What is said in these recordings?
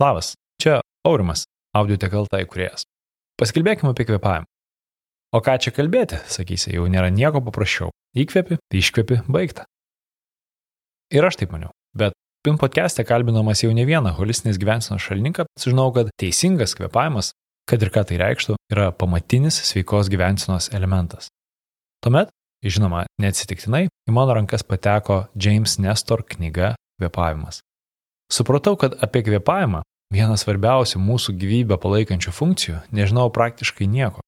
Labas, čia Aurimas, audiotekalta įkurėjas. Pasikalbėkime apie kvepavimą. O ką čia kalbėti, sakysi, jau nėra nieko paprasčiau. Įkvepi, iškvepi, baigta. Ir aš taip maniau. Bet PIN podcast'e kalbinamas jau ne vieną holistinės gyvensenos šalininką, sužinau, kad teisingas kvepavimas, kad ir ką tai reikštų, yra pamatinis sveikos gyvensenos elementas. Tuomet, žinoma, neatsitiktinai, į mano rankas pateko James Nestor knyga Kvepavimas. Supratau, kad apie kvepavimą Viena svarbiausių mūsų gyvybę palaikančių funkcijų nežinau praktiškai nieko.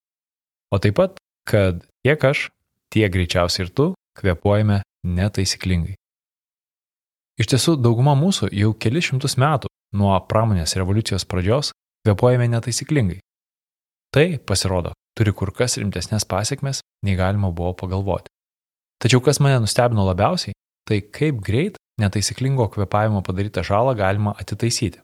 O taip pat, kad tiek aš, tiek greičiausiai ir tu kvepuojame netaisyklingai. Iš tiesų, dauguma mūsų jau keli šimtus metų nuo pramonės revoliucijos pradžios kvepuojame netaisyklingai. Tai, pasirodo, turi kur kas rimtesnės pasiekmes, nei galima buvo pagalvoti. Tačiau kas mane nustebino labiausiai, tai kaip greit netaisyklingo kvepavimo padarytą žalą galima atitaisyti.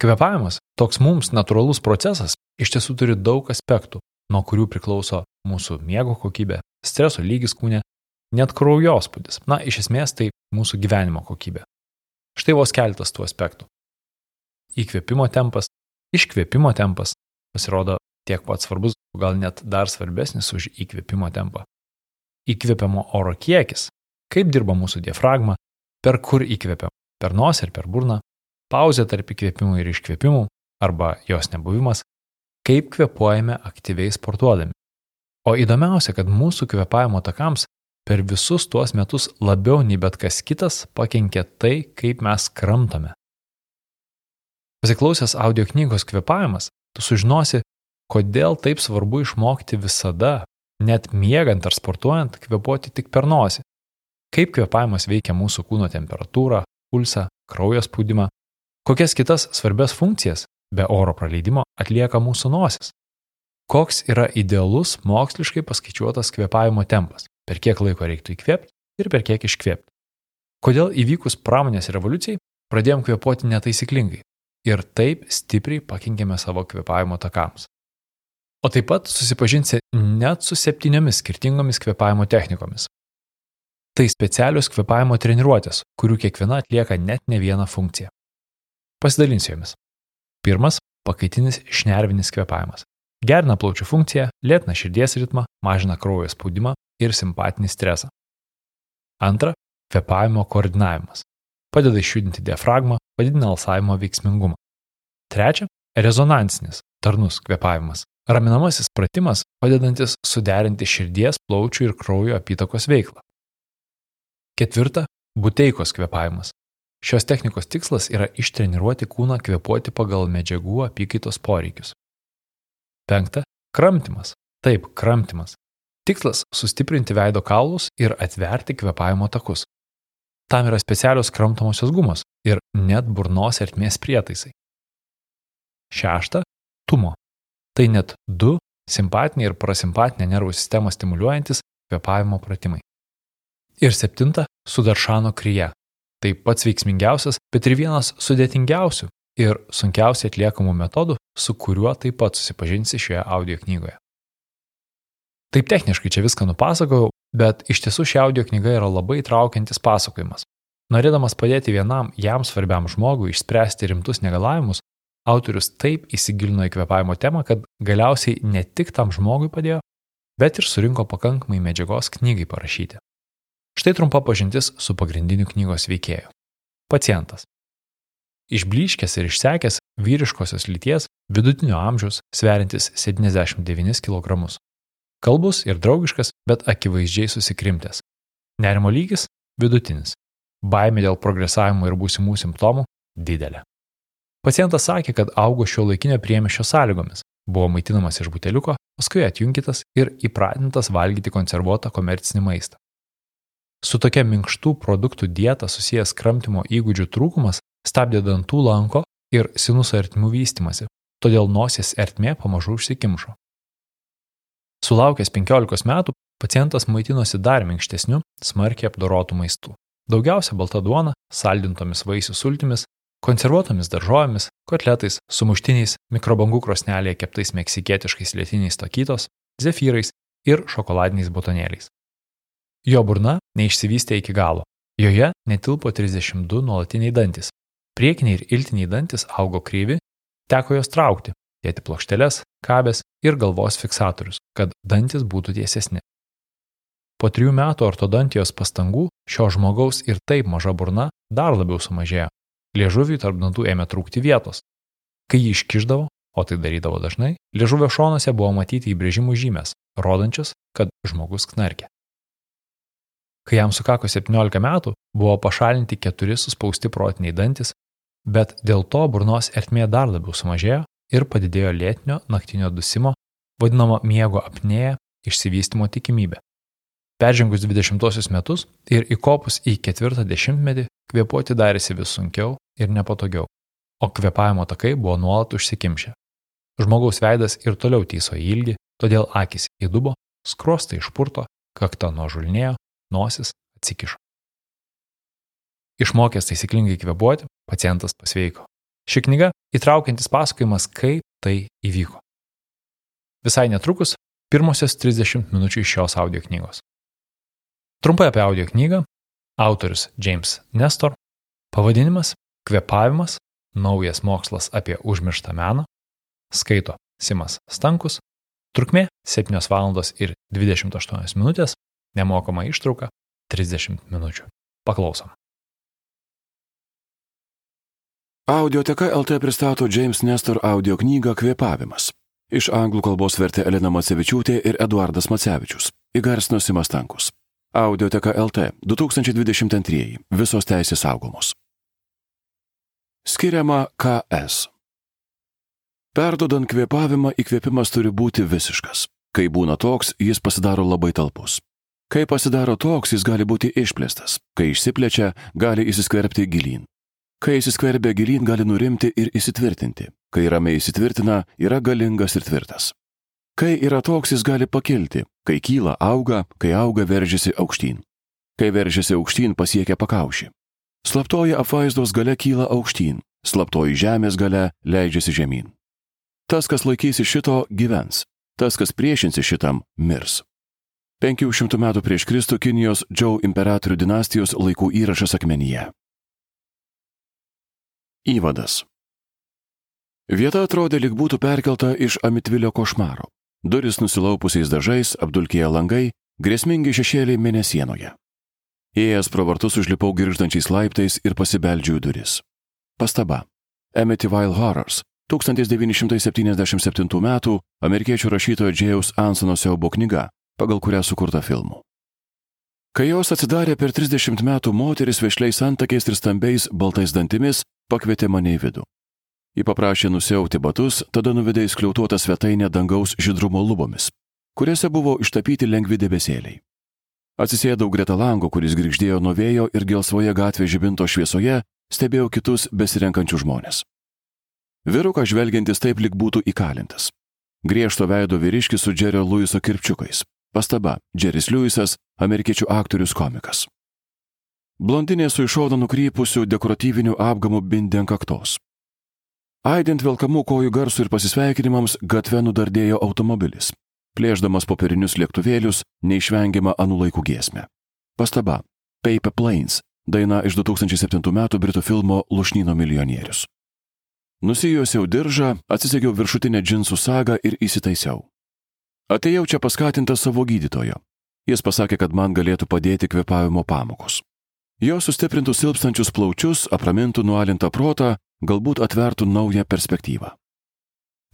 Kvepavimas, toks mums natūralus procesas, iš tiesų turi daug aspektų, nuo kurių priklauso mūsų miego kokybė, streso lygis kūne, net kraujospūdis. Na, iš esmės tai mūsų gyvenimo kokybė. Štai vos keletas tų aspektų. Įkvėpimo tempas, iškvėpimo tempas pasirodo tiek pat svarbus, gal net dar svarbesnis už įkvėpimo tempą. Įkvėpiamo oro kiekis, kaip dirba mūsų diafragma, per kur įkvėpiam, per nosį ir per burną, pauzė tarp įkvėpimų ir iškvėpimų arba jos nebuvimas, kaip kvepuojame aktyviai sportuodami. O įdomiausia, kad mūsų kvepavimo takams per visus tuos metus labiau nei bet kas kitas pakenkia tai, kaip mes kramtame. Pasiklausęs audio knygos kvepavimas, tu sužinosi, kodėl taip svarbu išmokti visada, net miegant ar sportuojant, kvepuoti tik per nosį. Kaip kvepavimas veikia mūsų kūno temperatūrą, pulsą, kraujo spaudimą, Kokias kitas svarbias funkcijas be oro praleidimo atlieka mūsų nosis? Koks yra idealus moksliškai paskaičiuotas kvepavimo tempas? Per kiek laiko reiktų įkvėpti ir per kiek iškvėpti? Kodėl įvykus pramonės revoliucijai pradėjom kvepuoti netaisyklingai ir taip stipriai pakenkėme savo kvepavimo takams? O taip pat susipažinsi net su septyniomis skirtingomis kvepavimo technikomis. Tai specialios kvepavimo treniruotės, kurių kiekviena atlieka net ne vieną funkciją. Pasidalinsiu jomis. Pirmas - pakaitinis šnervinis kvepavimas. Gerina plaučių funkciją, lėtina širdies ritmą, mažina kraujo spaudimą ir simpatinį stresą. Antra - kvepavimo koordinavimas. Padeda išjudinti diafragmą, padidina alsavimo veiksmingumą. Trečia - rezonansinis, tarnus kvepavimas. Raminamasis pratimas, padedantis suderinti širdies, plaučių ir kraujo apytakos veiklą. Ketvirta - buteikos kvepavimas. Šios technikos tikslas yra ištreniruoti kūną kvepuoti pagal medžiagų apykaitos poreikius. Penkta - kramtimas. Taip, kramtimas. Tikslas - sustiprinti veido kaulus ir atverti kvepavimo takus. Tam yra specialios kramtomosios gumos ir net burnos ertmės prietaisai. Šešta - tumo. Tai net du simpatinį ir parasimpatinę nervų sistemą stimuliuojantis kvepavimo pratimai. Ir septinta - sudaršano kryje Tai pats veiksmingiausias, bet ir vienas sudėtingiausių ir sunkiausiai atliekamų metodų, su kuriuo taip pat susipažinsi šioje audio knygoje. Taip techniškai čia viską nupasakojau, bet iš tiesų ši audio knyga yra labai traukiantis pasakojimas. Norėdamas padėti vienam jam svarbiam žmogui išspręsti rimtus negalavimus, autorius taip įsigilino į kvepavimo temą, kad galiausiai ne tik tam žmogui padėjo, bet ir surinko pakankamai medžiagos knygai parašyti. Štai trumpa pažintis su pagrindiniu knygos veikėju. Pacientas. Išbliškęs ir išsekęs vyriškosios lyties vidutinio amžiaus sveriantis 79 kg. Kalbus ir draugiškas, bet akivaizdžiai susikrimtęs. Nerimo lygis - vidutinis. Baimė dėl progresavimo ir būsimų simptomų - didelė. Pacientas sakė, kad augo šio laikinio priemišio sąlygomis, buvo maitinamas iš buteliuko, paskui atjunkytas ir įpratintas valgyti konservuotą komercinį maistą. Su tokia minkštų produktų dieta susijęs kramtimo įgūdžių trūkumas stabdė dantų lanko ir sinuso ertmių vystimasi, todėl nosies ertmė pamažu užsikimšo. Sulaukęs 15 metų, pacientas maitinosi dar minkštesniu, smarkiai apdorotų maistu. Daugiausia balta duona, saldintomis vaisių sultimis, konservuotomis daržovėmis, kotletais, sumuštiniais, mikrobangų krosnelėje keptais meksikietiškais lietiniais tokytos, zefyrais ir šokoladiniais botonėliais. Jo burna neišsivystė iki galo. Joje netilpo 32 nuolatiniai dantis. Priekiniai ir iltiniai dantis augo kryvi, teko juos traukti, dėti plokšteles, kabės ir galvos fiksatorius, kad dantis būtų tiesesni. Po trijų metų ortodontijos pastangų šio žmogaus ir taip maža burna dar labiau sumažėjo. Liežuviui tarp dantų ėmė trūkti vietos. Kai jį iškiždavo, o tai darydavo dažnai, liežuvio šonuose buvo matyti įbrėžimų žymės, rodančios, kad žmogus knarkė. Kai jam sukako 17 metų, buvo pašalinti keturi suspausti protiniai dantis, bet dėl to burnos ertmė dar labiau sumažėjo ir padidėjo lėtinio naktinio dusimo, vadinamo miego apnėja, išsivystimo tikimybė. Peržengus 20 metus ir įkopus į ketvirtą dešimtmetį, kvepuoti darėsi vis sunkiau ir nepatogiau, o kvepavimo takai buvo nuolat užsikimšę. Žmogaus veidas ir toliau tyso į ilgį, todėl akis įdubo, skrostai išpurto, kakta nuožulnėjo, nosis atsikišo. Išmokęs taisyklingai kvepuoti, pacientas pasveiko. Ši knyga įtraukiantis pasakojimas, kaip tai įvyko. Visai netrukus pirmosios 30 minučių iš šios audio knygos. Trumpai apie audio knygą. Autorius James Nestor. Pavadinimas - Kvepavimas - naujas mokslas apie užmirštą meną. Skaito Simas Stankus. Trukmė - 7 val. ir 28 minutės. Nemokama ištrauka - 30 minučių. Paklausom. Audioteka LT pristato James Nestor audio knygą Kvepavimas. Iš anglų kalbos vertė Elena Macevičiūtė ir Eduardas Macevičius. Įgarsino Simas Tankus. Audioteka LT 2022. Visos teisės saugomos. Skiriama KS. Perdodant kvėpavimą, įkvėpimas turi būti visiškas. Kai būna toks, jis pasidaro labai talpus. Kai pasidaro toks, jis gali būti išplėstas. Kai išsiplečia, gali įsiskverbti gilyn. Kai įsiskverbia gilyn, gali nurimti ir įsitvirtinti. Kai ramiai įsitvirtina, yra galingas ir tvirtas. Kai yra toks, jis gali pakilti, kai kyla auga, kai auga veržiasi aukštyn. Kai veržiasi aukštyn pasiekia pakaušį. Slaptoji apvaizdos gale kyla aukštyn, slaptoji žemės gale leidžiasi žemyn. Tas, kas laikysi šito, gyvens, tas, kas priešinsi šitam, mirs. 500 metų prieš Kristų Kinijos Džau imperatorių dinastijos laikų įrašas akmenyje. Įvadas. Vieta atrodė lyg būtų perkelta iš Amitvilio košmaro. Duris nusilaupusiais dažais, apdulkėję langai, grėsmingi šešėliai mėnesienoje. Įėjęs pro vartus užlipau girždančiais laiptais ir pasibeldžiau į duris. Pastaba. Amityville Horrors 1977 m. amerikiečių rašytojo Džėjaus Ansono siaubo knyga, pagal kurią sukurta filmų. Kai jos atsidarė per 30 metų moteris vešliais antakiais ir stambiais baltais dantimis pakvietė mane į vidų. Ji paprašė nusiauti batus, tada nuvedė į skliautuotą svetainę dangaus žydrumo lubomis, kuriuose buvo ištapyti lengvi debesėliai. Atsisėdau greta lango, kuris grįždėjo nuo vėjo ir gelsvoje gatvės žibinto šviesoje stebėjau kitus besirenkančių žmonės. Virukas žvelgiantis taip lik būtų įkalintas. Griežto veido vyriškis su Džerio Luiso kirpčiukais. Pastaba - Džeris Liujisas, amerikiečių aktorius komikas. Blondinė su išodo nukrypusiu dekoratyviniu apgamu bindė ant kaktos. Aidint velkamų kojų garsų ir pasisveikinimams, gatve nudardėjo automobilis. Plėždamas popierinius lėktuvėlius, neišvengiama anų laikų giesmė. Pastaba - Paper Planes - daina iš 2007 m. britų filmo Lušnino milijonierius. Nusijuosiau diržą, atsisegiau viršutinę džinsų sagą ir įsitaisiau. Atėjau čia paskatintas savo gydytojo. Jis pasakė, kad man galėtų padėti kvepavimo pamokos. Jo sustiprintų silpstančius plaučius, apramintų nualintą protą, galbūt atvertų naują perspektyvą.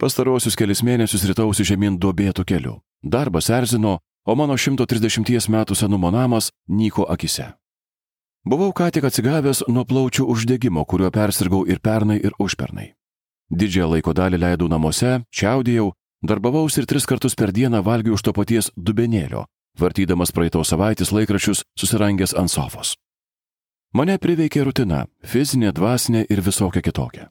Pastarosius kelias mėnesius rytausi žemyn duobėtų keliu. Darbas erzino, o mano 130 metų senumo namas nyko akise. Buvau ką tik atsigavęs nuo plaučių uždegimo, kuriuo persirgau ir pernai, ir užpernai. Didžiąją laiko dalį leidau namuose, čiaudėjau, darbavausi ir tris kartus per dieną valgiau už to paties dubenėlio, vartydamas praeitos savaitės laikračius susirangęs ant sofos. Mane priveikė rutina - fizinė, dvasinė ir visokia kitokia.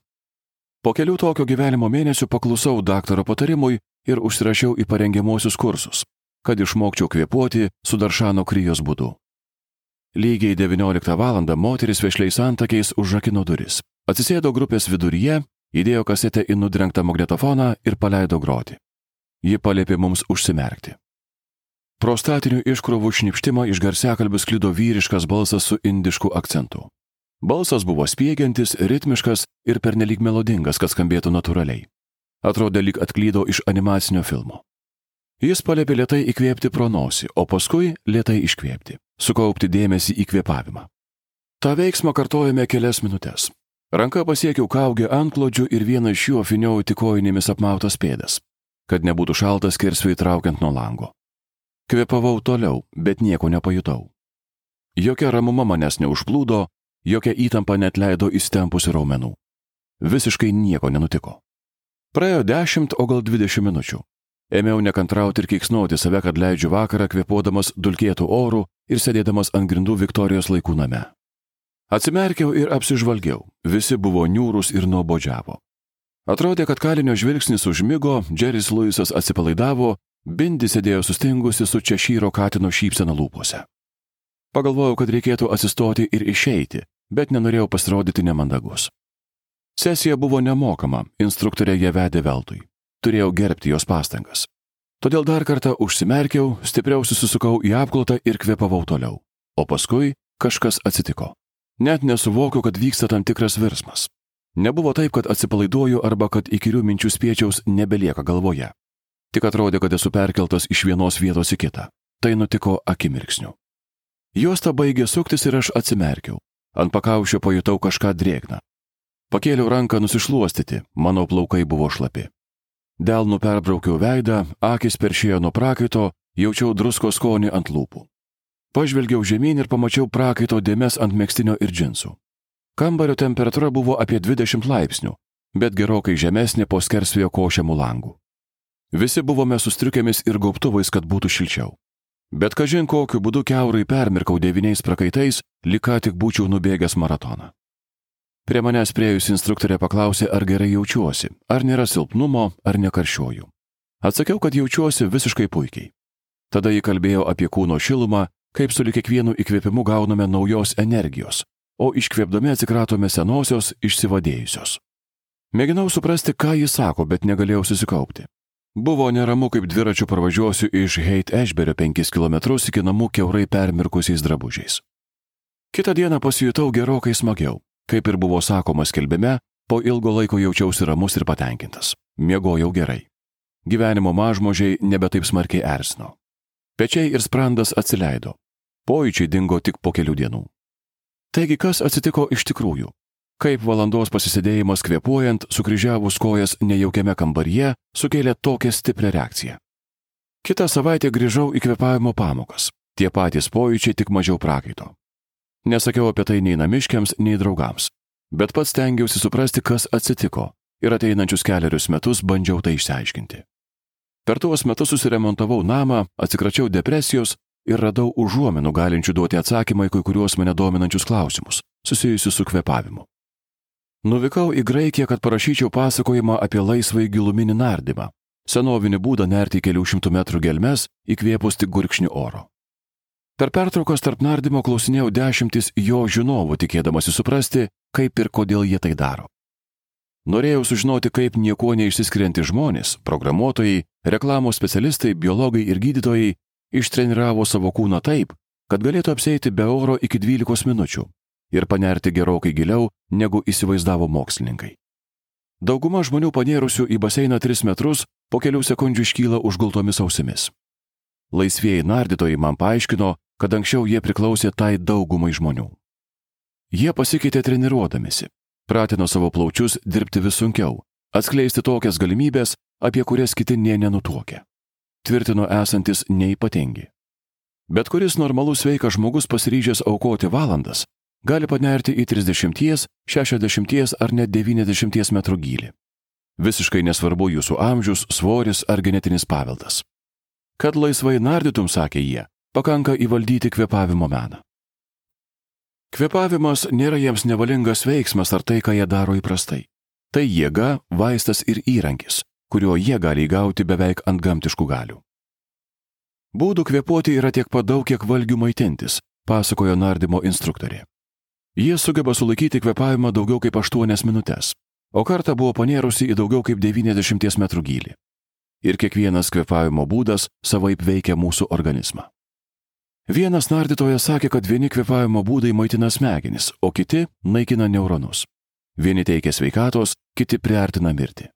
Po kelių tokio gyvenimo mėnesių paklusau daktaro patarimui ir užsirašiau į parengiamuosius kursus, kad išmokčiau kvėpuoti su Daršano kryjos būdu. Lygiai 19 val. moteris vešliais antakiais užrakino duris. Atsisėdo grupės viduryje, įdėjo kasetę į nudrengtą magnetofoną ir paleido groti. Ji palėpė mums užsimerkti. Prostatinių iškrovų šnipštimą iš garsiakalbių sklido vyriškas balsas su indišku akcentu. Balsas buvo spiegiantis, ritmiškas ir pernelyg melodingas, kad skambėtų natūraliai. Atrodė lyg atklydo iš animacinio filmo. Jis palėpė lietai įkvėpti pro nosį, o paskui lietai iškvėpti, sukaupti dėmesį į kvėpavimą. Ta veiksmą kartojame kelias minutės. Ranka pasiekiau kaugę antklodžių ir vieną iš jų afiniau tik kojinėmis apmautas pėdas, kad nebūtų šaltas kersviai traukiant nuo lango. Kvėpavau toliau, bet nieko nepajutau. Jokia ramuma manęs neužplūdo, jokia įtampa net leido įstempusi raumenų. Visiškai nieko nenutiko. Praėjo dešimt, o gal dvidešimt minučių. Ėmiau nekantrauti ir keiksnuoti save, kad leidžiu vakarą kvėpuodamas dulkėtų orų ir sėdėdamas ant grindų Viktorijos laikų name. Atsimerkiau ir apsižvalgiau, visi buvo niūrus ir nuobodžiavo. Atrodė, kad kalinio žvilgsnis užmygo, Džeris Luisas atsipalaidavo, Bindi sėdėjo sustingusi su češyro katino šypsena lūpose. Pagalvojau, kad reikėtų atsistoti ir išeiti, bet nenorėjau pasirodyti nemandagus. Sesija buvo nemokama, instruktorė ją vedė veltui. Turėjau gerbti jos pastangas. Todėl dar kartą užsimerkiau, stipriau susisukau į apklotą ir kvepavau toliau. O paskui kažkas atsitiko. Net nesuvokiu, kad vyksta tam tikras virsmas. Nebuvo taip, kad atsipalaiduoju arba kad įkyrių minčių spiečiaus nebelieka galvoje. Tik atrodė, kad esu perkeltas iš vienos vietos į kitą. Tai nutiko akimirksniu. Juosta baigė suktis ir aš atsimerkiau. Ant pakaušio pajutau kažką drėgną. Pakėliau ranką nusišluostyti, mano plaukai buvo šlapi. Delnu perbraukiau veidą, akis peršėjo nuo prakaito, jaučiau drusko skonį ant lūpų. Pažvelgiau žemyn ir pamačiau prakaito dėmes ant mėgstinio ir džinsų. Kambario temperatūra buvo apie 20 laipsnių, bet gerokai žemesnė po skersvėjo košiamų langų. Visi buvome sustriukėmis ir gaubtuvais, kad būtų šilčiau. Bet kažin kokiu būdu keurai permirkau devyniais prakaitais, ką tik būčiau nubėgęs maratoną. Prie manęs priejus instruktorė paklausė, ar gerai jaučiuosi, ar nėra silpnumo, ar nekarščiuoju. Atsakiau, kad jaučiuosi visiškai puikiai. Tada ji kalbėjo apie kūno šilumą kaip su kiekvienu įkvėpimu gauname naujos energijos, o iškvėpdami atsikratome senosios, išsivadėjusios. Mėginau suprasti, ką jis sako, bet negalėjau susikaupti. Buvo neramu, kaip dviračiu pravažiuosiu iš Heit Ešberio 5 km iki namų keurai permirkusiais drabužiais. Kitą dieną pasijutau gerokai smagiau. Kaip ir buvo sakoma skelbime, po ilgo laiko jaučiausi ramus ir patenkintas. Miegojau gerai. Gyvenimo mažmožiai nebe taip smarkiai ersino. Pečiai ir sprandas atsileido. Pojūčiai dingo tik po kelių dienų. Taigi, kas atsitiko iš tikrųjų? Kaip valandos pasisėdėjimas kvepuojant, sukryžiavus kojas nejaukiame kambaryje, sukėlė tokią stiprią reakciją. Kitą savaitę grįžau į kvepavimo pamokas. Tie patys pojūčiai tik mažiau prakaito. Nesakiau apie tai nei namiškiams, nei draugams. Bet pats stengiausi suprasti, kas atsitiko ir ateinančius keliarius metus bandžiau tai išsiaiškinti. Per tuos metus susiremontavau namą, atsikračiau depresijos ir radau užuomenų galinčių duoti atsakymą į kai kuriuos mane dominančius klausimus, susijusius su kvepavimu. Nuvykau į Graikiją, kad parašyčiau pasakojimą apie laisvai giluminį nardymą, senovinį būdą nerti kelių šimtų metrų gelmes, įkvėpus tik gurkšnių oro. Per pertraukas tarp nardymo klausinėjau dešimtis jo žinovų, tikėdamasi suprasti, kaip ir kodėl jie tai daro. Norėjau sužinoti, kaip nieko neišsiskirianti žmonės, programuotojai, reklamos specialistai, biologai ir gydytojai Ištreniravo savo kūną taip, kad galėtų apsėti be oro iki 12 minučių ir panerti gerokai giliau, negu įsivaizdavo mokslininkai. Dauguma žmonių panėrusių į baseiną 3 metrus po kelių sekundžių iškyla užgultomis ausimis. Laisvieji nardytojai man paaiškino, kad anksčiau jie priklausė tai daugumai žmonių. Jie pasikeitė treniruodamėsi, pratino savo plaučius dirbti vis sunkiau, atskleisti tokias galimybės, apie kurias kiti nė nenutuokia tvirtino esantis neipatingi. Bet kuris normalus sveikas žmogus pasiryžęs aukoti valandas, gali panerti į 30, 60 ar net 90 metrų gilį. Visiškai nesvarbu jūsų amžius, svoris ar genetinis paveldas. Kad laisvai nardytum, sakė jie, pakanka įvaldyti kvepavimo meną. Kvepavimas nėra jiems nevalingas veiksmas ar tai, ką jie daro įprastai. Tai jėga, vaistas ir įrankis, kurio jie gali įgauti beveik ant gamtiškų galių. Būdų kvepuoti yra tiek pat daug, kiek valgių maitintis, pasakojo nardymo instruktorė. Jie sugeba sulaikyti kvepavimą daugiau kaip 8 minutės, o kartą buvo panėrusi į daugiau kaip 90 metrų gilį. Ir kiekvienas kvepavimo būdas savaip veikia mūsų organizmą. Vienas nardytojas sakė, kad vieni kvepavimo būdai maitina smegenis, o kiti naikina neuronus. Vieni teikia sveikatos, kiti priartina mirtį.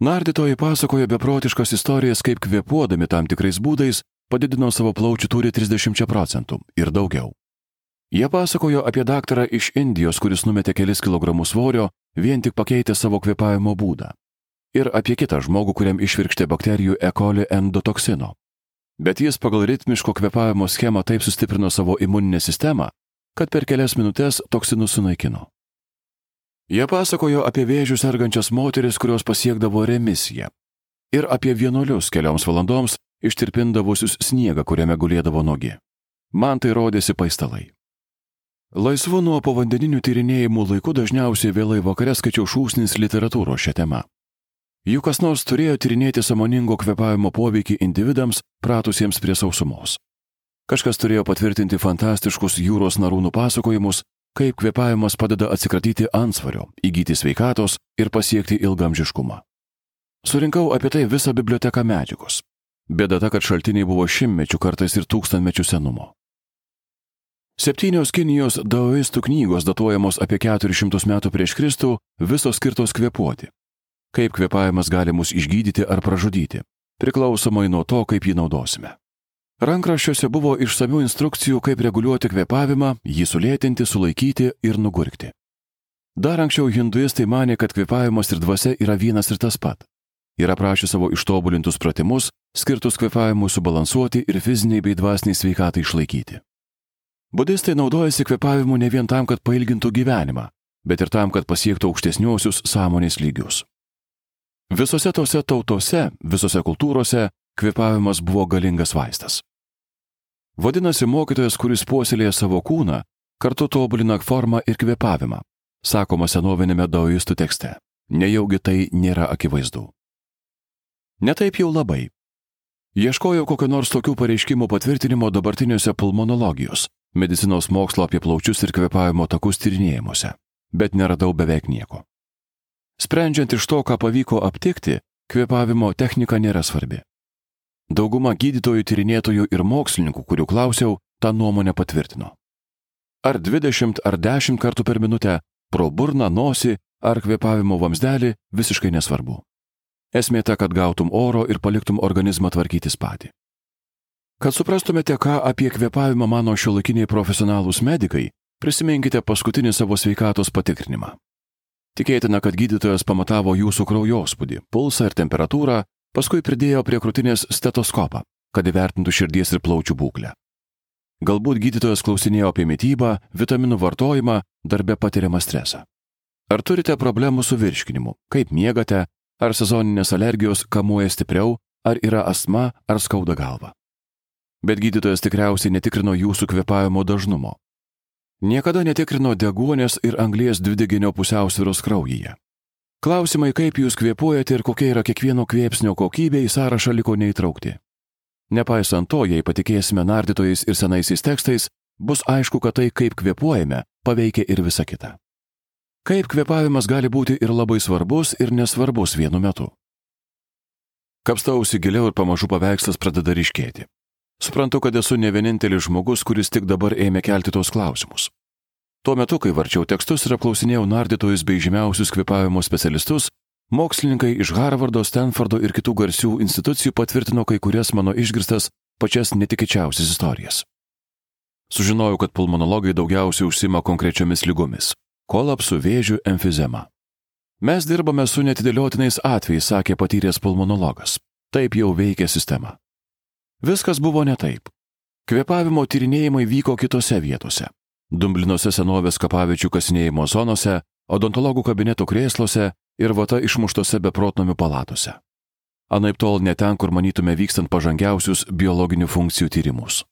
Nardytojai pasakojo beprotiškas istorijas, kaip kvepuodami tam tikrais būdais padidino savo plaučių turi 30 procentų ir daugiau. Jie pasakojo apie daktarą iš Indijos, kuris numetė kelis kilogramus svorio, vien tik pakeitė savo kvepavimo būdą. Ir apie kitą žmogų, kuriam išvirkštė bakterijų E. coli endotoksino, bet jis pagal ritmiško kvepavimo schemą taip sustiprino savo imuninę sistemą, kad per kelias minutės toksinus sunaikino. Jie pasakojo apie vėžių sergančias moteris, kurios pasiekdavo remisiją, ir apie vienuolius kelioms valandoms ištirpindavusius sniegą, kuriame gulėdavo nogi. Man tai rodėsi paistalai. Laisvu nuo povandeninių tyrinėjimų laiku dažniausiai vėlai vakare skaičiau šūsnis literatūros šią temą. Juk kas nors turėjo tyrinėti samoningo kvepavimo poveikį individams, pratusiems prie sausumos. Kažkas turėjo patvirtinti fantastiškus jūros narūnų pasakojimus, kaip kvepavimas padeda atsikratyti ansvario, įgyti sveikatos ir pasiekti ilgamžiškumą. Surinkau apie tai visą biblioteką medžiagos. Bėda ta, kad šaltiniai buvo šimtmečių kartais ir tūkstantmečių senumo. Septynios Kinijos daoistų knygos datuojamos apie 400 metų prieš Kristų, visos skirtos kvepuoti. Kaip kvepavimas gali mus išgydyti ar pražudyti, priklausomai nuo to, kaip jį naudosime. Rankraščiuose buvo išsamių instrukcijų, kaip reguliuoti kvepavimą, jį sulėtinti, sulaikyti ir nugurkti. Dar anksčiau hinduistai mane, kad kvepavimas ir dvasia yra vienas ir tas pat. Ir aprašė savo ištobulintus pratimus, skirtus kvepavimui subalansuoti ir fiziniai bei dvasiniai sveikatai išlaikyti. Budistai naudojasi kvepavimu ne vien tam, kad pailgintų gyvenimą, bet ir tam, kad pasiektų aukštesniuosius sąmonės lygius. Visose tose tautose, visose kultūrose kvepavimas buvo galingas vaistas. Vadinasi, mokytojas, kuris puoselėja savo kūną, kartu tobulina formą ir kvepavimą, sakoma senovinėme daoistų tekste. Nejaugi tai nėra akivaizdu. Netaip jau labai. Ieškojau kokio nors tokių pareiškimų patvirtinimo dabartiniuose pulmonologijos, medicinos mokslo apie plaučius ir kvepavimo takus tyrinėjimuose, bet neradau beveik nieko. Sprendžiant iš to, ką pavyko aptikti, kvepavimo technika nėra svarbi. Dauguma gydytojų, tyrinėtojų ir mokslininkų, kurių klausiau, tą nuomonę patvirtino. Ar 20 ar 10 kartų per minutę, pro burną, nosį ar kvepavimo vamsdelį visiškai nesvarbu. Esmė ta, kad gautum oro ir paliktum organizmą tvarkytis patį. Kad suprastumėte, ką apie kvepavimą mano šiuolaikiniai profesionalūs medikai, prisiminkite paskutinį savo sveikatos patikrinimą. Tikėtina, kad gydytojas pamatavo jūsų kraujospūdį, pulsą ir temperatūrą, paskui pridėjo prie krūtinės stetoskopą, kad įvertintų širdies ir plaučių būklę. Galbūt gydytojas klausinėjo apie mytybą, vitaminų vartojimą, darbę patiriamą stresą. Ar turite problemų su virškinimu, kaip miegate, ar sezoninės alergijos kamuoja stipriau, ar yra astma, ar skauda galva. Bet gydytojas tikriausiai netikrino jūsų kvepavimo dažnumo, Niekada netikrino deguonės ir anglies dvideginio pusiausviros kraujyje. Klausimai, kaip jūs kvepuojate ir kokia yra kiekvieno kvėpsnio kokybė į sąrašą liko neįtraukti. Nepaisant to, jei patikėsime nardytojais ir senaisiais tekstais, bus aišku, kad tai, kaip kvepuojame, paveikia ir visa kita. Kaip kvepavimas gali būti ir labai svarbus, ir nesvarbus vienu metu. Kapstausi giliau ir pamažu paveikslas pradeda ryškėti. Suprantu, kad esu ne vienintelis žmogus, kuris tik dabar ėmė kelti tos klausimus. Tuo metu, kai varčiau tekstus ir apklausinėjau nardytojus bei žymiausius kvepavimo specialistus, mokslininkai iš Harvardo, Stanfordo ir kitų garsių institucijų patvirtino kai kurias mano išgirstas pačias netikėčiausias istorijas. Sužinojau, kad pulmonologai daugiausiai užsima konkrečiomis lygomis - kolapsų, vėžių, emfizema. Mes dirbame su netidėliotinais atvejais, sakė patyręs pulmonologas. Taip jau veikia sistema. Viskas buvo ne taip. Kvepavimo tyrinėjimai vyko kitose vietose. Dumblinuose senovės kapavičių kasinėjimo zonose, odontologų kabineto krėsluose ir vata išmuštose beprotnamių palatose. Anaip tol ne ten, kur manytume vykstant pažangiausius biologinių funkcijų tyrimus.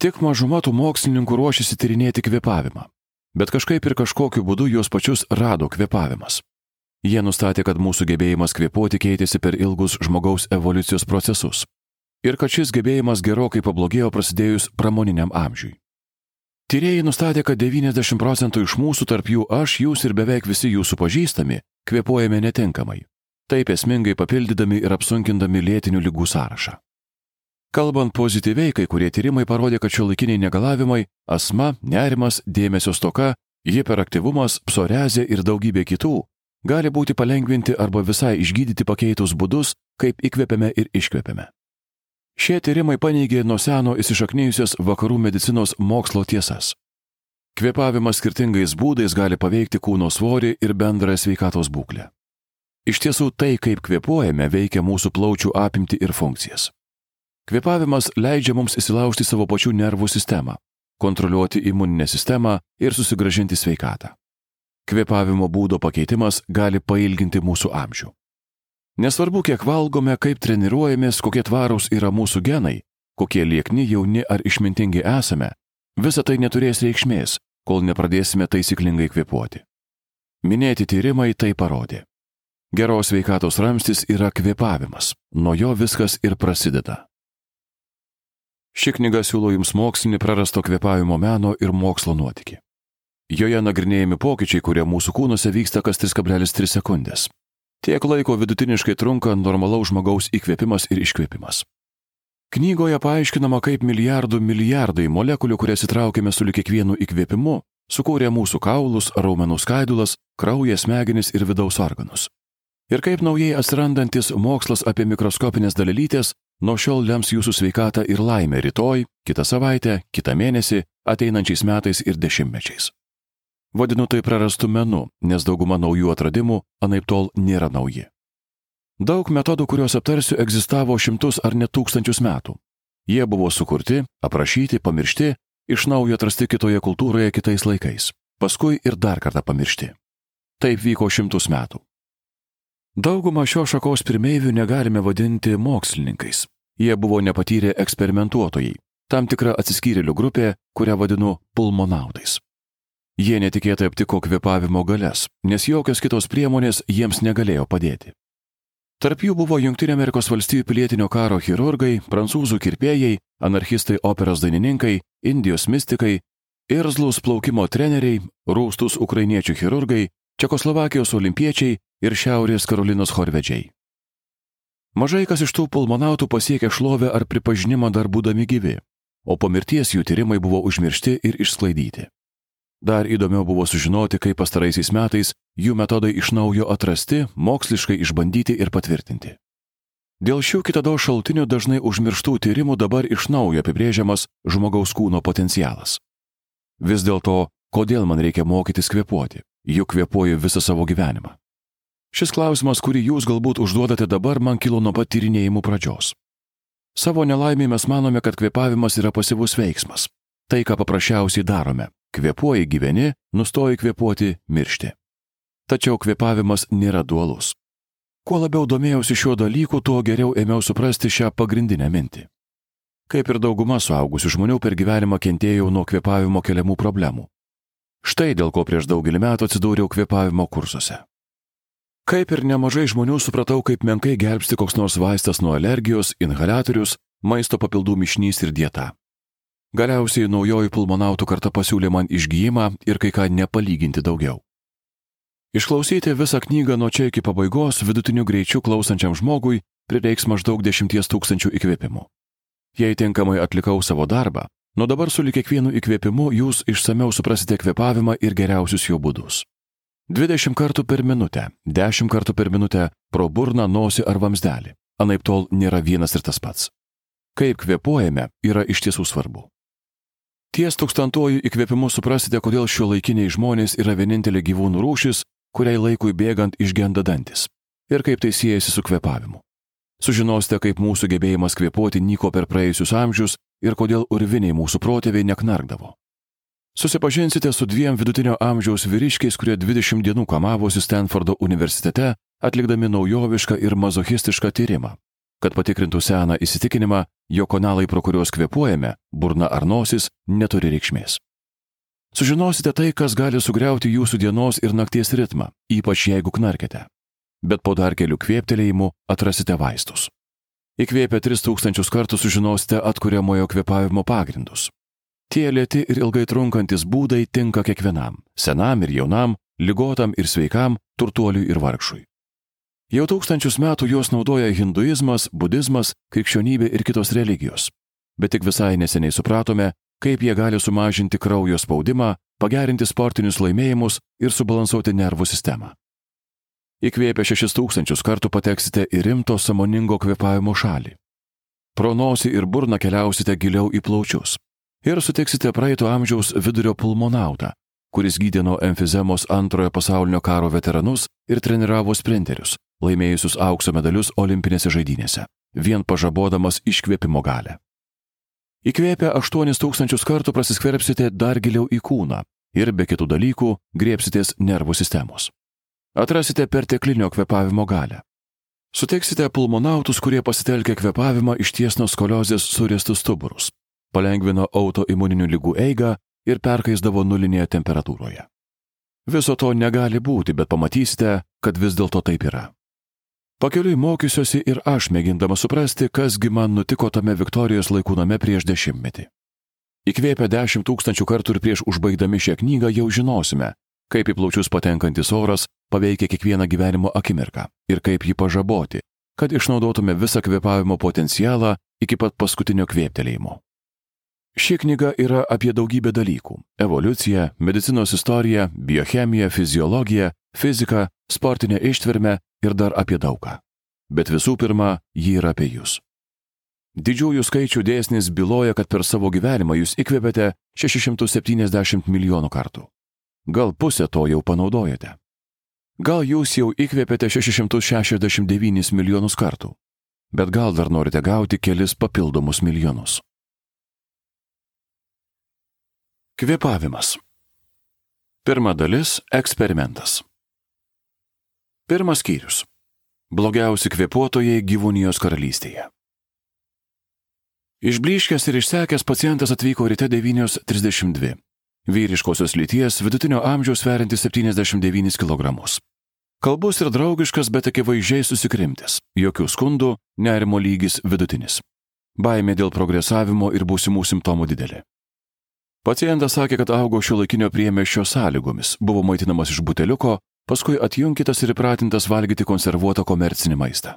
Tik mažuma tų mokslininkų ruošiasi tyrinėti kvepavimą, bet kažkaip ir kažkokiu būdu juos pačius rado kvepavimas. Jie nustatė, kad mūsų gebėjimas kvepuoti keitėsi per ilgus žmogaus evoliucijos procesus ir kad šis gebėjimas gerokai pablogėjo prasidėjus pramoniniam amžiui. Tyrėjai nustatė, kad 90 procentų iš mūsų, tarp jų aš, jūs ir beveik visi jūsų pažįstami, kvepuojame netinkamai, taip esmingai papildydami ir apsunkindami lėtinių lygų sąrašą. Kalbant pozityviai, kai kurie tyrimai parodė, kad šiuolaikiniai negalavimai - asma, nerimas, dėmesio stoka, hiperaktyvumas, psorezė ir daugybė kitų - gali būti palengvinti arba visai išgydyti pakeitus būdus, kaip įkvepiame ir iškvepiame. Šie tyrimai paneigė nuo seno įsišaknyjusias vakarų medicinos mokslo tiesas. Kvepavimas skirtingais būdais gali paveikti kūno svorį ir bendrą sveikatos būklę. Iš tiesų tai, kaip kvepuojame, veikia mūsų plaučių apimti ir funkcijas. Kvepavimas leidžia mums įsilaužti savo pačių nervų sistemą, kontroliuoti imuninę sistemą ir susigražinti sveikatą. Kvepavimo būdo pakeitimas gali pailginti mūsų amžių. Nesvarbu, kiek valgome, kaip treniruojamės, kokie tvarūs yra mūsų genai, kokie liekni, jauni ar išmintingi esame, visa tai neturės reikšmės, kol nepradėsime taisyklingai kvepuoti. Minėti tyrimai tai parodė. Geros veikatos ramstis yra kvepavimas, nuo jo viskas ir prasideda. Ši knyga siūlo jums mokslinį prarasto kvepavimo meno ir mokslo nuotykį. Joje nagrinėjami pokyčiai, kurie mūsų kūnuose vyksta kas 3,3 sekundės. Tiek laiko vidutiniškai trunka normalaus žmogaus įkvėpimas ir iškvėpimas. Knygoje paaiškinama, kaip milijardų milijardai molekulių, kurias įtraukėme su kiekvienu įkvėpimu, sukūrė mūsų kaulus, raumenų skaidulas, kraują, smegenis ir vidaus organus. Ir kaip naujai atsirandantis mokslas apie mikroskopinės dalelytės nuo šiol lems jūsų sveikatą ir laimę rytoj, kitą savaitę, kitą mėnesį, ateinančiais metais ir dešimtmečiais. Vadinu tai prarastu menu, nes dauguma naujų atradimų anaip tol nėra nauji. Daug metodų, kuriuos aptarsiu, egzistavo šimtus ar net tūkstančius metų. Jie buvo sukurti, aprašyti, pamiršti, iš naujo atrasti kitoje kultūroje kitais laikais, paskui ir dar kartą pamiršti. Taip vyko šimtus metų. Daugumą šio šakos pirmeivių negalime vadinti mokslininkais. Jie buvo nepatyrę eksperimentuotojai, tam tikra atsiskyrėlių grupė, kurią vadinu pulmonautais. Jie netikėtai aptiko kvepavimo galės, nes jokios kitos priemonės jiems negalėjo padėti. Tarp jų buvo Junktinė Amerikos valstybių pilietinio karo chirurgai, prancūzų kirpėjai, anarchistai operos dainininkai, Indijos mystikai, irzlus plaukimo treneriai, rūstus ukrainiečių chirurgai, Čekoslovakijos olimpiečiai ir Šiaurės Karolinos chorvedžiai. Mažai kas iš tų pulmonautų pasiekė šlovę ar pripažinimą dar būdami gyvi, o po mirties jų tyrimai buvo užmiršti ir išsklaidyti. Dar įdomiau buvo sužinoti, kaip pastaraisiais metais jų metodai iš naujo atrasti, moksliškai išbandyti ir patvirtinti. Dėl šių kitado šaltinių dažnai užmirštų tyrimų dabar iš naujo apibrėžiamas žmogaus kūno potencialas. Vis dėlto, kodėl man reikia mokytis kvepuoti, juk kvepuoju visą savo gyvenimą? Šis klausimas, kurį jūs galbūt užduodate dabar, man kilo nuo pat tyrinėjimų pradžios. Savo nelaimį mes manome, kad kvepavimas yra pasyvus veiksmas. Tai, ką paprasčiausiai darome - kvepuoji gyveni, nustoji kvepuoti miršti. Tačiau kvepavimas nėra dualus. Kuo labiau domėjausi šiuo dalyku, tuo geriau ėmiau suprasti šią pagrindinę mintį. Kaip ir dauguma suaugusių žmonių per gyvenimą kentėjau nuo kvepavimo keliamų problemų. Štai dėl ko prieš daugelį metų atsidūriau kvepavimo kursuose. Kaip ir nemažai žmonių supratau, kaip menkai gelbsti koks nors vaistas nuo alergijos, inhalatorius, maisto papildų mišnys ir dieta. Galiausiai naujoji pulmonautų karta pasiūlė man išgyjimą ir kai ką nepalyginti daugiau. Išklausyti visą knygą nuo čia iki pabaigos vidutiniu greičiu klausančiam žmogui prireiks maždaug 10 tūkstančių įkvėpimų. Jei tinkamai atlikau savo darbą, nuo dabar su kiekvienu įkvėpimu jūs išsameu suprasite kvepavimą ir geriausius jo būdus. 20 kartų per minutę, 10 kartų per minutę pro burną, nosį ar vamsdelį. Anaip tol nėra vienas ir tas pats. Kaip kvepuojame yra iš tiesų svarbu. Ties tūkstantojų įkvėpimu suprasite, kodėl šio laikiniai žmonės yra vienintelė gyvūnų rūšis, kuriai laikui bėgant išgenda dantis. Ir kaip tai siejasi su kvepavimu. Sužinosite, kaip mūsų gebėjimas kvepuoti nyko per praėjusius amžius ir kodėl urviniai mūsų protėviai neknarkdavo. Susipažinsite su dviem vidutinio amžiaus vyriškiais, kurie 20 dienų kamavosi Stanfordo universitete, atlikdami naujovišką ir mazochistišką tyrimą, kad patikrintų seną įsitikinimą, jo kanalai, pro kuriuos kvepuojame, burna ar nosis, neturi reikšmės. Sužinosite tai, kas gali sugriauti jūsų dienos ir nakties ritmą, ypač jeigu knarkite. Bet po dar kelių kvėptelėjimų atrasite vaistus. Įkvėpę 3000 kartų sužinosite atkuriamojo kvepavimo pagrindus. Tie lėti ir ilgai trunkantis būdai tinka kiekvienam - senam ir jaunam, lygotam ir sveikam, turtuoliui ir vargšui. Jau tūkstančius metų juos naudoja hinduizmas, budizmas, krikščionybė ir kitos religijos. Bet tik visai neseniai supratome, kaip jie gali sumažinti kraujo spaudimą, pagerinti sportinius laimėjimus ir subalansuoti nervų sistemą. Įkvėpę 6000 kartų pateksite į rimto samoningo kvepavimo šalį. Pro nosį ir burną keliausite giliau į plaučius. Ir sutiksite praeito amžiaus vidurio pulmonautą, kuris gydė nuo enfizemos antrojo pasaulinio karo veteranus ir treniravo sprinterius, laimėjusius aukso medalius olimpinėse žaidynėse, vien pažabodamas iškvėpimo galę. Įkvėpę 8000 kartų prasiskverbsite dar giliau į kūną ir be kitų dalykų griepsitės nervų sistemos. Atrasite perteklinio kvepavimo galę. Suteiksite pulmonautus, kurie pasitelkia kvepavimą ištiesno skoliozės suristus stuburus, palengvino autoimuninių lygų eigą ir perkaisdavo nulinėje temperatūroje. Viso to negali būti, bet pamatysite, kad vis dėlto taip yra. Pakeliui mokysiuosi ir aš mėgindama suprasti, kasgi man nutiko tame Viktorijos laikų name prieš dešimtmetį. Įkvėpę dešimt tūkstančių kartų ir prieš užbaigdami šią knygą jau žinosime, kaip į plaučius patenkantis oras paveikia kiekvieną gyvenimo akimirką ir kaip jį pažaboti, kad išnaudotume visą kvėpavimo potencialą iki pat paskutinio kvėptelėjimo. Ši knyga yra apie daugybę dalykų - evoliuciją, medicinos istoriją, biochemiją, fiziologiją, fiziką, sportinę ištvermę ir dar apie daugą. Bet visų pirma, ji yra apie jūs. Didžiųjų skaičių dėsnis byloja, kad per savo gyvenimą jūs įkvėpėte 670 milijonų kartų. Gal pusę to jau panaudojate. Gal jūs jau įkvėpėte 669 milijonus kartų. Bet gal dar norite gauti kelis papildomus milijonus. Kvėpavimas. Pirma dalis - eksperimentas. Pirmas skyrius. Blogiausi kvepuotojai gyvūnijos karalystėje. Išbliškęs ir išsekęs pacientas atvyko ryte 9.32. Vyriškosios lyties vidutinio amžiaus sverintis 79 kg. Kalbus ir draugiškas, bet akivaizdžiai susikrimtis. Jokių skundų, nerimo lygis vidutinis. Baimė dėl progresavimo ir būsimų simptomų didelė. Pacientas sakė, kad augo šio laikinio priemešio sąlygomis, buvo maitinamas iš buteliuko, paskui atjunkytas ir įpratintas valgyti konservuotą komercinį maistą.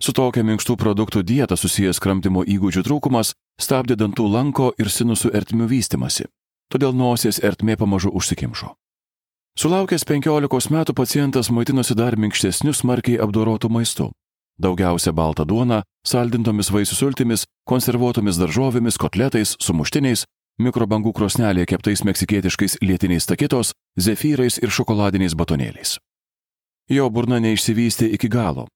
Su tokia minkštų produktų dieta susijęs kramtimo įgūdžių trūkumas stabdė dantų lanko ir sinusų ertmių vystimasi, todėl nosies ertmė pamažu užsikimšo. Sulaukęs 15 metų pacientas maitinosi dar minkštesniu smarkiai apdorotų maistu. Daugiausia balta duona, saldintomis vaisių sultimis, konservuotomis daržovėmis, kotletais, sumuštiniais, mikrobangų krosnelėje keptais meksikietiškais lietiniais takitos, zefyrais ir šokoladiniais batonėliais. Jo burna neišsivystė iki galo.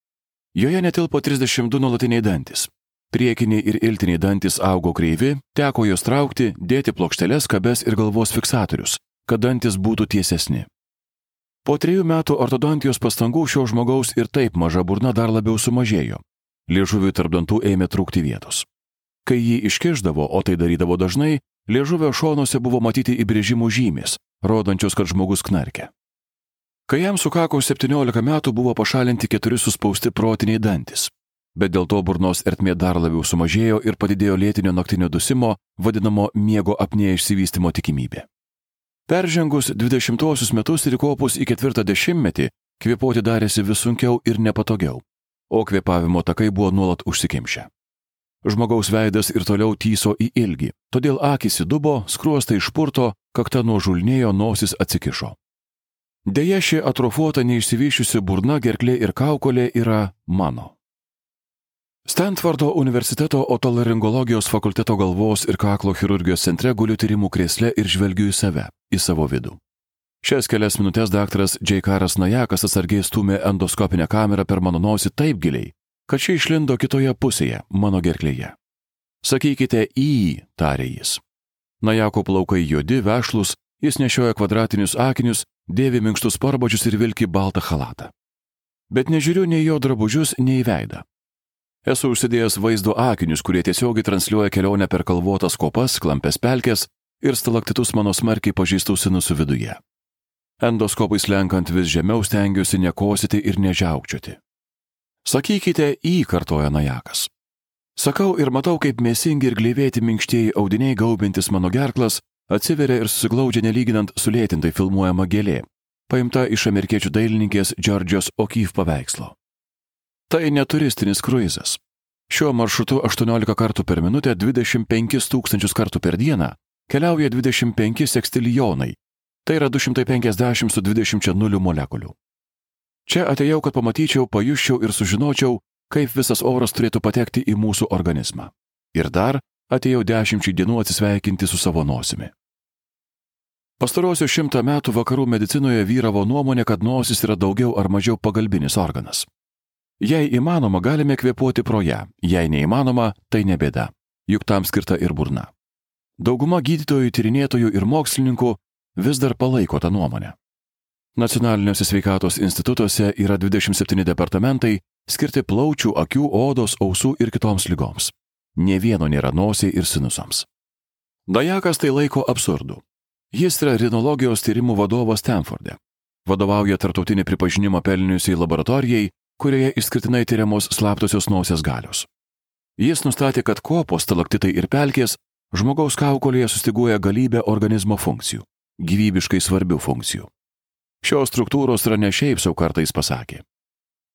Joje netilpo 32 nuolatiniai dantis. Priekiniai ir iltiniai dantis augo kreivi, teko juos traukti, dėti plokšteles, kabes ir galvos fiksatorius, kad dantis būtų tiesesni. Po trejų metų ortodontijos pastangų šio žmogaus ir taip maža burna dar labiau sumažėjo. Liežuviui tarp dantų ėmė trūkti vietos. Kai jį iškiždavo, o tai darydavo dažnai, Liežuvio šonuose buvo matyti įbrėžimų žymės, rodančios, kad žmogus knarkia. Kai jam sukako 17 metų, buvo pašalinti keturi suspausti protiniai dantis. Bet dėl to burnos ertmė dar labiau sumažėjo ir padidėjo lėtinio naktinio dusimo, vadinamo miego apnėje išsivystimo tikimybė. Peržengus 20-osius metus ir įkopus į ketvirtą dešimtmetį, kvėpuoti darėsi vis sunkiau ir nepatogiau, o kvėpavimo takai buvo nuolat užsikimšę. Žmogaus veidas ir toliau tyso į ilgį, todėl akis įdubo, skruostai išpurto, kakta nuožulnėjo, nosis atsikišo. Deja, ši atrofuota neišsivyščiusi burna, gerklė ir kaukolė yra mano. Stanfordo universiteto otolaringologijos fakulteto galvos ir kaklo chirurgijos centre guliu tyrimų krėsle ir žvelgiu į save, į savo vidų. Šias kelias minutės daktaras Džeikaras Najakas atsargiai stumė endoskopinę kamerą per mano nosį taip giliai, kad ši išlindo kitoje pusėje, mano gerklėje. Sakykite į, tarė jis. Najako plaukai juodi, vešlus, jis nešioja kvadratinius akinius, dėvi minkštus parbačius ir vilki baltą halatą. Bet nežiūriu nei jo drabužius, nei veidą. Esu užsidėjęs vaizdo akinius, kurie tiesiogiai transliuoja kelionę per kalvotas kopas, klampes pelkės ir stalaktitus mano smarkiai pažįstų sinusų viduje. Endoskopais lenkant vis žemiau stengiuosi nekosyti ir nežiaukčioti. Sakykite į, kartoja Najakas. Sakau ir matau, kaip mėsingi ir gleivėti minkštieji audiniai gaubintis mano gerklas atsiveria ir susiglaudžia nelyginant sulėtintai filmuojama gėlė, paimta iš amerikiečių dailininkės Georgios O'Keefe paveikslo. Tai neturistinis kruizas. Šiuo maršrutu 18 kartų per minutę 25 tūkstančius kartų per dieną keliauja 25 sekstilijonai. Tai yra 250 su 20 nulių molekulių. Čia atėjau, kad pamatyčiau, pajuščiau ir sužinočiau, kaip visas oras turėtų patekti į mūsų organizmą. Ir dar atėjau dešimčiai dienų atsisveikinti su savo nosimi. Pastarosius šimtą metų vakarų medicinoje vyravo nuomonė, kad nosis yra daugiau ar mažiau pagalbinis organas. Jei įmanoma, galime kvėpuoti pro ją, jei neįmanoma, tai ne bėda, juk tam skirta ir burna. Dauguma gydytojų, tyrinėtojų ir mokslininkų vis dar palaiko tą nuomonę. Nacionaliniuose sveikatos institutuose yra 27 departamentai skirti plaučių, akių, odos, ausų ir kitoms lygoms. Nie vieno nėra nosiai ir sinusams. Dajakas tai laiko absurdu. Jis yra rinologijos tyrimų vadovas Stanforde. Vadovauja tartautinį pripažinimą pelniusiai laboratorijai, kurioje išskirtinai tyriamos slaptosios nosies galios. Jis nustatė, kad kopos, talaktitai ir pelkės žmogaus kaukolėje sustiguoja galybę organizmo funkcijų, gyvybiškai svarbių funkcijų. Šios struktūros yra ne šiaip savo kartais pasakė.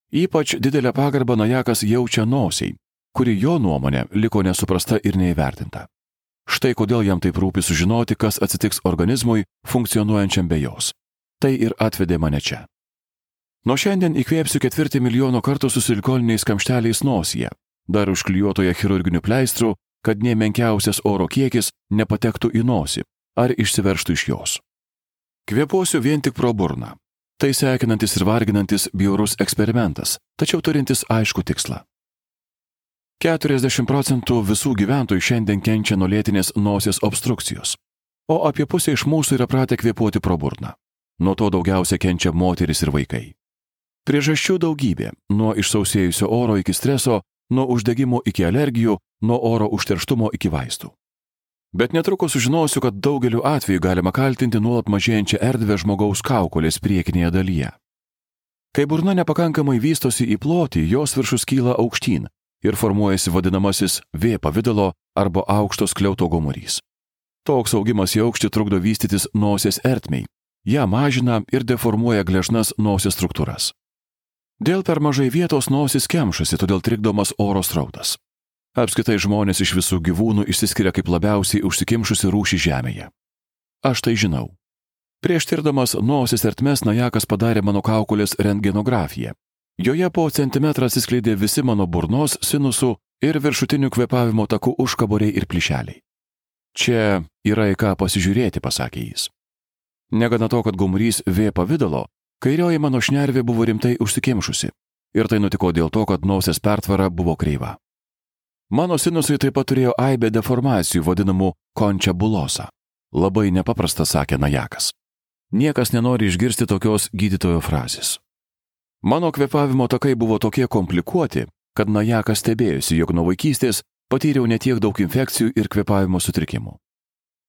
Ypač didelę pagarbą Najakas jaučia nosiai, kuri jo nuomonė liko nesuprasta ir neįvertinta. Štai kodėl jam taip rūpi sužinoti, kas atsitiks organizmui funkcionuojančiam be jos. Tai ir atvedė mane čia. Nuo šiandien įkvėpsiu ketvirtį milijono kartų su silikoniniais kamšteliais nosyje, dar užklijuotoje chirurginiu pleistru, kad nie menkiausias oro kiekis nepatektų į nosį ar išsiverštų iš jos. Kvepuosiu vien tik pro burną. Tai sekinantis ir varginantis bjaurus eksperimentas, tačiau turintis aišku tikslą. 40 procentų visų gyventojų šiandien kenčia nuo lėtinės nosies obstrukcijos, o apie pusę iš mūsų yra pratę kvepuoti pro burną. Nuo to daugiausia kenčia moteris ir vaikai. Priežasčių daugybė - nuo išsausėjusio oro iki streso, nuo uždegimo iki alergijų, nuo oro užterštumo iki vaistų. Bet netrukus sužinosiu, kad daugeliu atveju galima kaltinti nuolat mažėjančią erdvę žmogaus kaukolės priekinėje dalyje. Kai burna nepakankamai vystosi į plotį, jos viršus kyla aukštyn ir formuojasi vadinamasis V pavydalo arba aukštos kliauto gomurys. Toks augimas į aukštį trukdo vystytis nosies ertmiai, ją mažina ir deformuoja gležnas nosies struktūras. Dėl per mažai vietos nosis kemšasi, todėl trikdomas oro srautas. Apskritai žmonės iš visų gyvūnų išsiskiria kaip labiausiai užsikimšusi rūšį Žemėje. Aš tai žinau. Prieš tirdamas nosis ertmes Najakas padarė mano kaukolės rentgenografiją. Joje po centimetrą atsiskleidė visi mano burnos, sinusų ir viršutinių kvepavimo takų užkaboriai ir plyšeliai. Čia yra į ką pasižiūrėti, pasakė jis. Negana to, kad gumrys V pavydalo, Kairioji mano šnervė buvo rimtai užsikimšusi. Ir tai nutiko dėl to, kad nosies pertvara buvo kreiva. Mano sinusai taip pat turėjo aibę deformacijų vadinamų končia bulosa. Labai nepaprasta, sakė Najakas. Niekas nenori išgirsti tokios gydytojo frazės. Mano kvepavimo takai buvo tokie komplikuoti, kad Najakas stebėjosi, jog nuo vaikystės patyriau netiek daug infekcijų ir kvepavimo sutrikimų.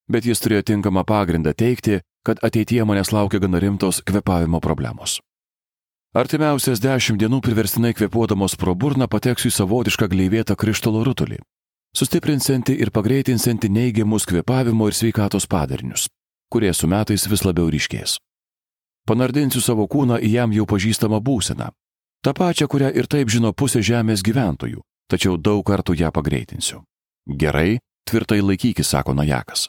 Bet jis turėjo tinkamą pagrindą teikti, kad ateityje manęs laukia gana rimtos kvepavimo problemos. Artimiausias dešimt dienų priverstinai kvepuodamos pro burną pateksiu į savotišką gleivėtą krištolo rutulį, sustiprinsianti ir pagreitinsianti neigiamus kvepavimo ir sveikatos padarinius, kurie su metais vis labiau ryškės. Panardinsiu savo kūną į jam jau pažįstamą būseną, tą pačią, kurią ir taip žino pusė žemės gyventojų, tačiau daug kartų ją pagreitinsiu. Gerai, tvirtai laikykis, sako Najakas.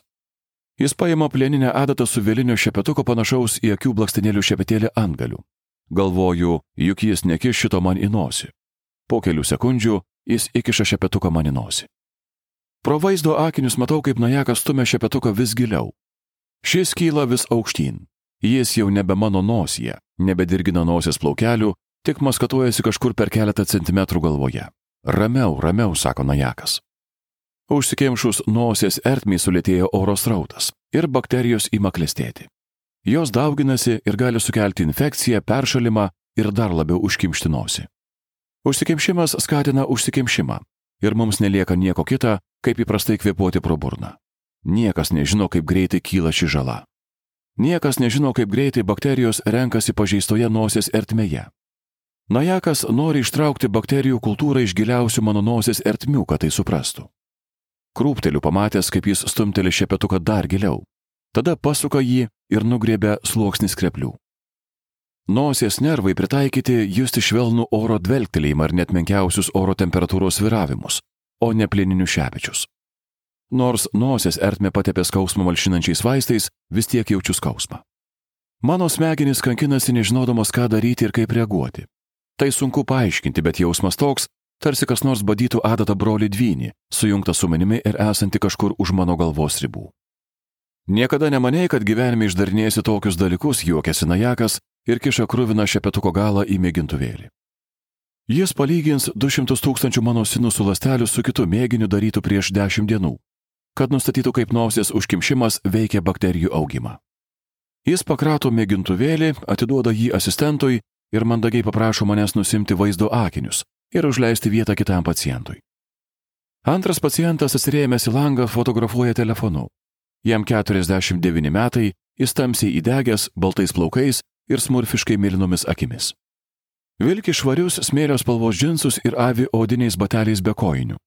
Jis paima plieninę adatą su vėlinio šepetuko panašaus į akių blakstenėlių šepetėlį antgalių. Galvoju, juk jis nekiš šito man į nosį. Po kelių sekundžių jis įkiša šepetuką man į nosį. Pro vaizdo akinius matau, kaip najakas stumia šepetuką vis giliau. Šis kyla vis aukštyn. Jis jau nebe mano nosyje, nebedirgina nosies plaukelių, tik maskatuojasi kažkur per keletą centimetrų galvoje. Ramiau, ramiau, sako najakas. Užsikimšus nosies ertmiai sulėtėjo oro srautas ir bakterijos ima klestėti. Jos dauginasi ir gali sukelti infekciją, peršalimą ir dar labiau užkimšti nosį. Užsikimšimas skatina užsikimšimą ir mums nelieka nieko kita, kaip įprastai kvepuoti pro burną. Niekas nežino, kaip greitai kyla ši žala. Niekas nežino, kaip greitai bakterijos renkasi pažeistoje nosies ertmėje. Najakas nori ištraukti bakterijų kultūrą iš giliausių mano nosies ertmių, kad tai suprastų. Krūpteliu pamatęs, kaip jis stumteli šepetuką dar giliau. Tada pasuka jį ir nugriebia sluoksnis kreplių. Nosies nervai pritaikyti justi švelnų oro dvelgtelėjimą ar net menkiausius oro temperatūros sviravimus, o ne plieninius šepečius. Nors nosies ertmė patepė skausmą malšinančiais vaistais, vis tiek jaučiu skausmą. Mano smegenys kankinasi nežinodamas, ką daryti ir kaip reaguoti. Tai sunku paaiškinti, bet jausmas toks, tarsi kas nors badytų adatą broli dvynį, sujungtą su manimi ir esanti kažkur už mano galvos ribų. Niekada nemanėjai, kad gyvenime išdarinėsi tokius dalykus, juokiasi Najakas ir kiša krūviną šepetuko galą į mėgintuvėlį. Jis palygins 200 tūkstančių mano sinusų lastelių su kitu mėginiu darytų prieš 10 dienų, kad nustatytų, kaip nosies užkimšimas veikia bakterijų augimą. Jis pakrato mėgintuvėlį, atiduoda jį asistentui ir mandagiai paprašo manęs nusimti vaizdo akinius ir užleisti vietą kitam pacientui. Antras pacientas atsirėmęs į langą fotografuoja telefonu. Jam 49 metai, jis tamsiai įdegęs, baltais plaukais ir smurfiškai mėlynomis akimis. Vilki švarius smėlio spalvos džinsus ir avi odiniais bateliais be kojinių.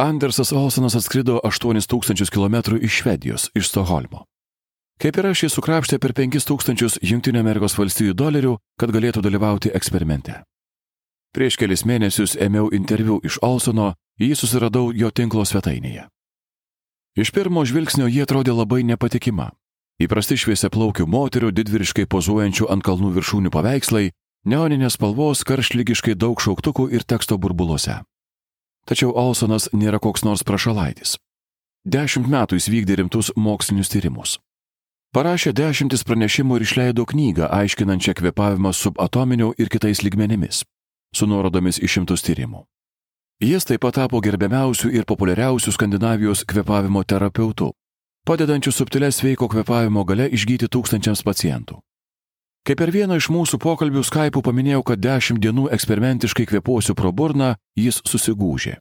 Andersas Olsonas atskrido 8000 km iš Švedijos, iš Stoholmo. Kaip ir aš, jis sukrapštė per 5000 JAV dolerių, kad galėtų dalyvauti eksperimente. Prieš kelis mėnesius ėmiau interviu iš Olsono, jį susiradau jo tinklo svetainėje. Iš pirmo žvilgsnio jie atrodė labai nepatikima. Įprasti šviesiaplaukių moterių didvyriškai pozuojančių ant kalnų viršūnių paveikslai, neoninės spalvos karšlygiškai daug šauktukų ir teksto burbuluose. Tačiau Olsonas nėra koks nors prašalaitis. Dešimt metų jis vykdė rimtus mokslinius tyrimus. Parašė dešimtis pranešimų ir išleido knygą aiškinančią kvepavimą subatominiu ir kitais lygmenimis, su nuorodomis į šimtus tyrimų. Jis taip pat tapo gerbiamiausių ir populiariausių Skandinavijos kvepavimo terapeutų, padedančių subtilės sveiko kvepavimo gale išgyti tūkstančiams pacientų. Kaip per vieną iš mūsų pokalbių Skype'ų paminėjau, kad dešimt dienų eksperimentiškai kvepuosiu pro burną, jis susigūžė.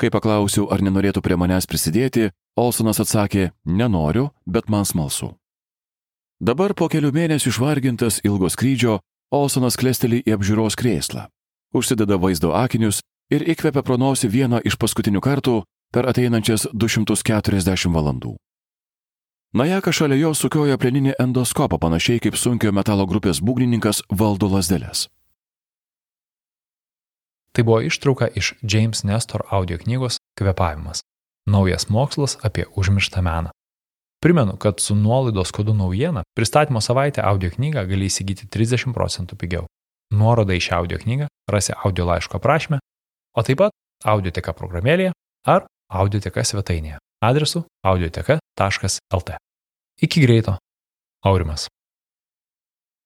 Kai paklausiau, ar nenorėtų prie manęs prisidėti, Olsonas atsakė, nenoriu, bet man smalsu. Dabar po kelių mėnesių išvargintas ilgo skrydžio, Olsonas klesteli į apžiūros krėslą, užsideda vaizdo akinius ir įkvepia pro nosį vieną iš paskutinių kartų per ateinančias 240 valandų. Najaka šalia jo sukioja plieninį endoskopą panašiai kaip sunkio metalo grupės būgnininkas valdo lasdelės. Tai buvo ištrauka iš James Nestor audio knygos Kvepavimas - naujas mokslas apie užmirštą meną. Primenu, kad su nuolaidos kodu naujiena pristatymo savaitę audio knygą gali įsigyti 30 procentų pigiau. Nuorodą į šią audio knygą rasi audio laiško aprašymę o taip pat audioteka programėlėje ar audioteka svetainėje adresu audioteka.lt. Iki greito. Aurimas.